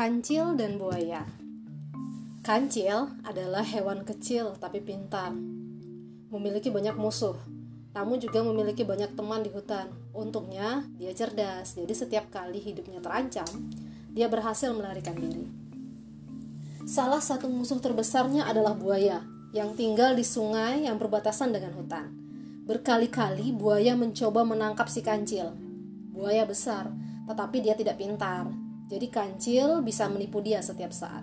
Kancil dan buaya. Kancil adalah hewan kecil tapi pintar. Memiliki banyak musuh, namun juga memiliki banyak teman di hutan. Untungnya, dia cerdas, jadi setiap kali hidupnya terancam, dia berhasil melarikan diri. Salah satu musuh terbesarnya adalah buaya, yang tinggal di sungai yang berbatasan dengan hutan. Berkali-kali buaya mencoba menangkap si kancil. Buaya besar, tetapi dia tidak pintar, jadi kancil bisa menipu dia setiap saat.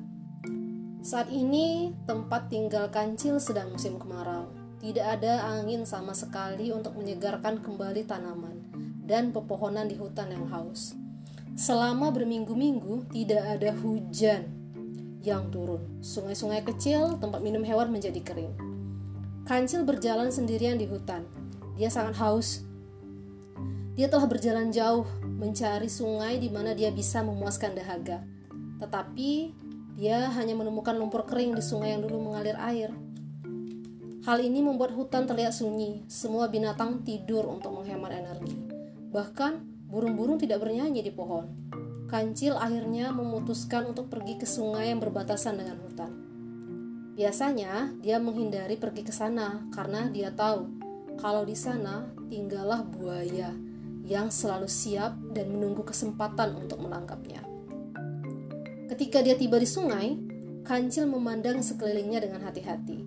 Saat ini tempat tinggal kancil sedang musim kemarau. Tidak ada angin sama sekali untuk menyegarkan kembali tanaman dan pepohonan di hutan yang haus. Selama berminggu-minggu tidak ada hujan yang turun. Sungai-sungai kecil tempat minum hewan menjadi kering. Kancil berjalan sendirian di hutan. Dia sangat haus dia telah berjalan jauh mencari sungai di mana dia bisa memuaskan dahaga. Tetapi dia hanya menemukan lumpur kering di sungai yang dulu mengalir air. Hal ini membuat hutan terlihat sunyi. Semua binatang tidur untuk menghemat energi. Bahkan burung-burung tidak bernyanyi di pohon. Kancil akhirnya memutuskan untuk pergi ke sungai yang berbatasan dengan hutan. Biasanya dia menghindari pergi ke sana karena dia tahu kalau di sana tinggallah buaya yang selalu siap dan menunggu kesempatan untuk menangkapnya. Ketika dia tiba di sungai, Kancil memandang sekelilingnya dengan hati-hati.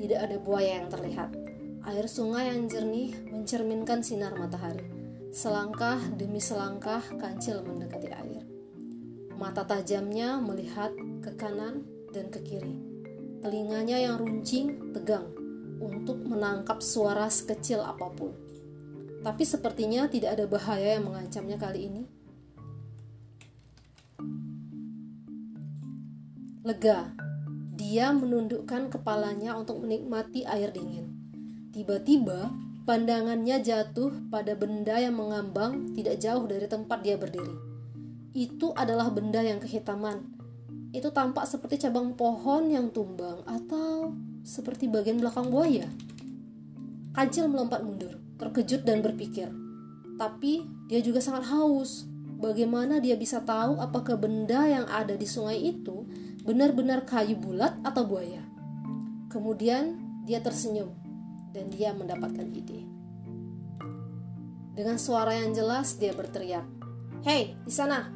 Tidak ada buaya yang terlihat. Air sungai yang jernih mencerminkan sinar matahari. Selangkah demi selangkah, Kancil mendekati air. Mata tajamnya melihat ke kanan dan ke kiri. Telinganya yang runcing tegang untuk menangkap suara sekecil apa pun tapi sepertinya tidak ada bahaya yang mengancamnya kali ini. Lega, dia menundukkan kepalanya untuk menikmati air dingin. Tiba-tiba, pandangannya jatuh pada benda yang mengambang tidak jauh dari tempat dia berdiri. Itu adalah benda yang kehitaman. Itu tampak seperti cabang pohon yang tumbang atau seperti bagian belakang buaya. Kancil melompat mundur terkejut dan berpikir. Tapi dia juga sangat haus. Bagaimana dia bisa tahu apakah benda yang ada di sungai itu benar-benar kayu bulat atau buaya? Kemudian dia tersenyum dan dia mendapatkan ide. Dengan suara yang jelas dia berteriak, "Hei, di sana!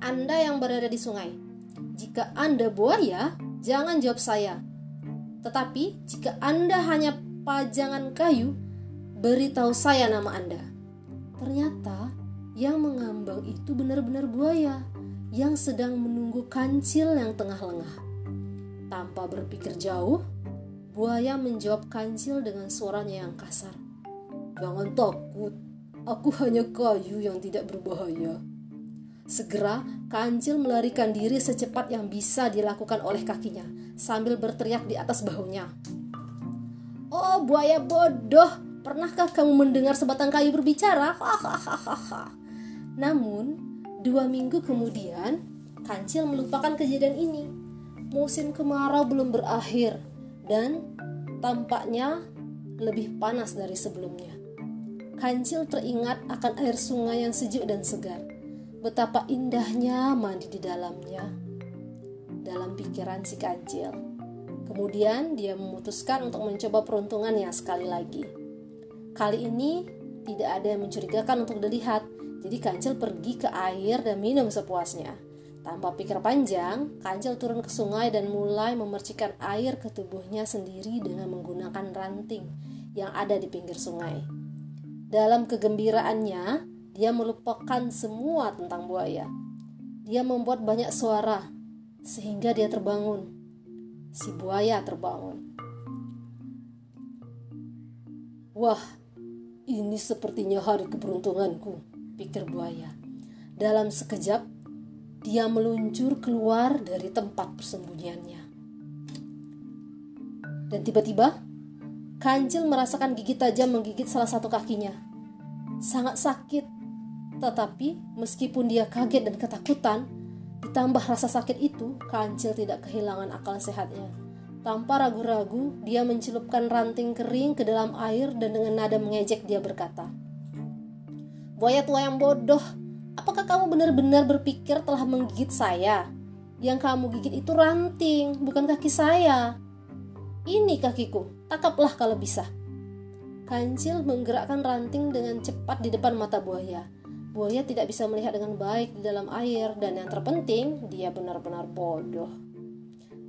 Anda yang berada di sungai. Jika Anda buaya, jangan jawab saya. Tetapi jika Anda hanya pajangan kayu, Beritahu saya nama Anda. Ternyata yang mengambang itu benar-benar buaya yang sedang menunggu kancil yang tengah lengah. Tanpa berpikir jauh, buaya menjawab kancil dengan suaranya yang kasar. Jangan takut, aku hanya kayu yang tidak berbahaya. Segera, kancil melarikan diri secepat yang bisa dilakukan oleh kakinya sambil berteriak di atas bahunya. Oh, buaya bodoh! Pernahkah kamu mendengar sebatang kayu berbicara? Namun, dua minggu kemudian, Kancil melupakan kejadian ini. Musim kemarau belum berakhir dan tampaknya lebih panas dari sebelumnya. Kancil teringat akan air sungai yang sejuk dan segar. Betapa indahnya mandi di dalamnya. Dalam pikiran si Kancil. Kemudian dia memutuskan untuk mencoba peruntungannya sekali lagi. Kali ini tidak ada yang mencurigakan untuk dilihat, jadi Kancil pergi ke air dan minum sepuasnya. Tanpa pikir panjang, Kancil turun ke sungai dan mulai memercikan air ke tubuhnya sendiri dengan menggunakan ranting yang ada di pinggir sungai. Dalam kegembiraannya, dia melupakan semua tentang buaya. Dia membuat banyak suara sehingga dia terbangun. Si buaya terbangun. Wah, ini sepertinya hari keberuntunganku, pikir buaya. Dalam sekejap, dia meluncur keluar dari tempat persembunyiannya. Dan tiba-tiba, Kancil merasakan gigi tajam menggigit salah satu kakinya. Sangat sakit, tetapi meskipun dia kaget dan ketakutan, ditambah rasa sakit itu, Kancil tidak kehilangan akal sehatnya. Tanpa ragu-ragu, dia mencelupkan ranting kering ke dalam air dan dengan nada mengejek dia berkata, Buaya tua yang bodoh, apakah kamu benar-benar berpikir telah menggigit saya? Yang kamu gigit itu ranting, bukan kaki saya. Ini kakiku, tangkaplah kalau bisa. Kancil menggerakkan ranting dengan cepat di depan mata buaya. Buaya tidak bisa melihat dengan baik di dalam air dan yang terpenting dia benar-benar bodoh.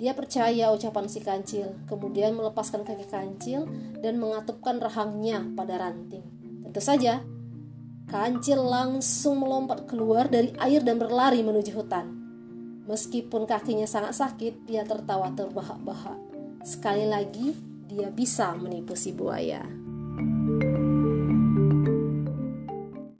Dia percaya ucapan si kancil, kemudian melepaskan kaki kancil dan mengatupkan rahangnya pada ranting. Tentu saja, kancil langsung melompat keluar dari air dan berlari menuju hutan. Meskipun kakinya sangat sakit, dia tertawa terbahak-bahak. Sekali lagi, dia bisa menipu si buaya.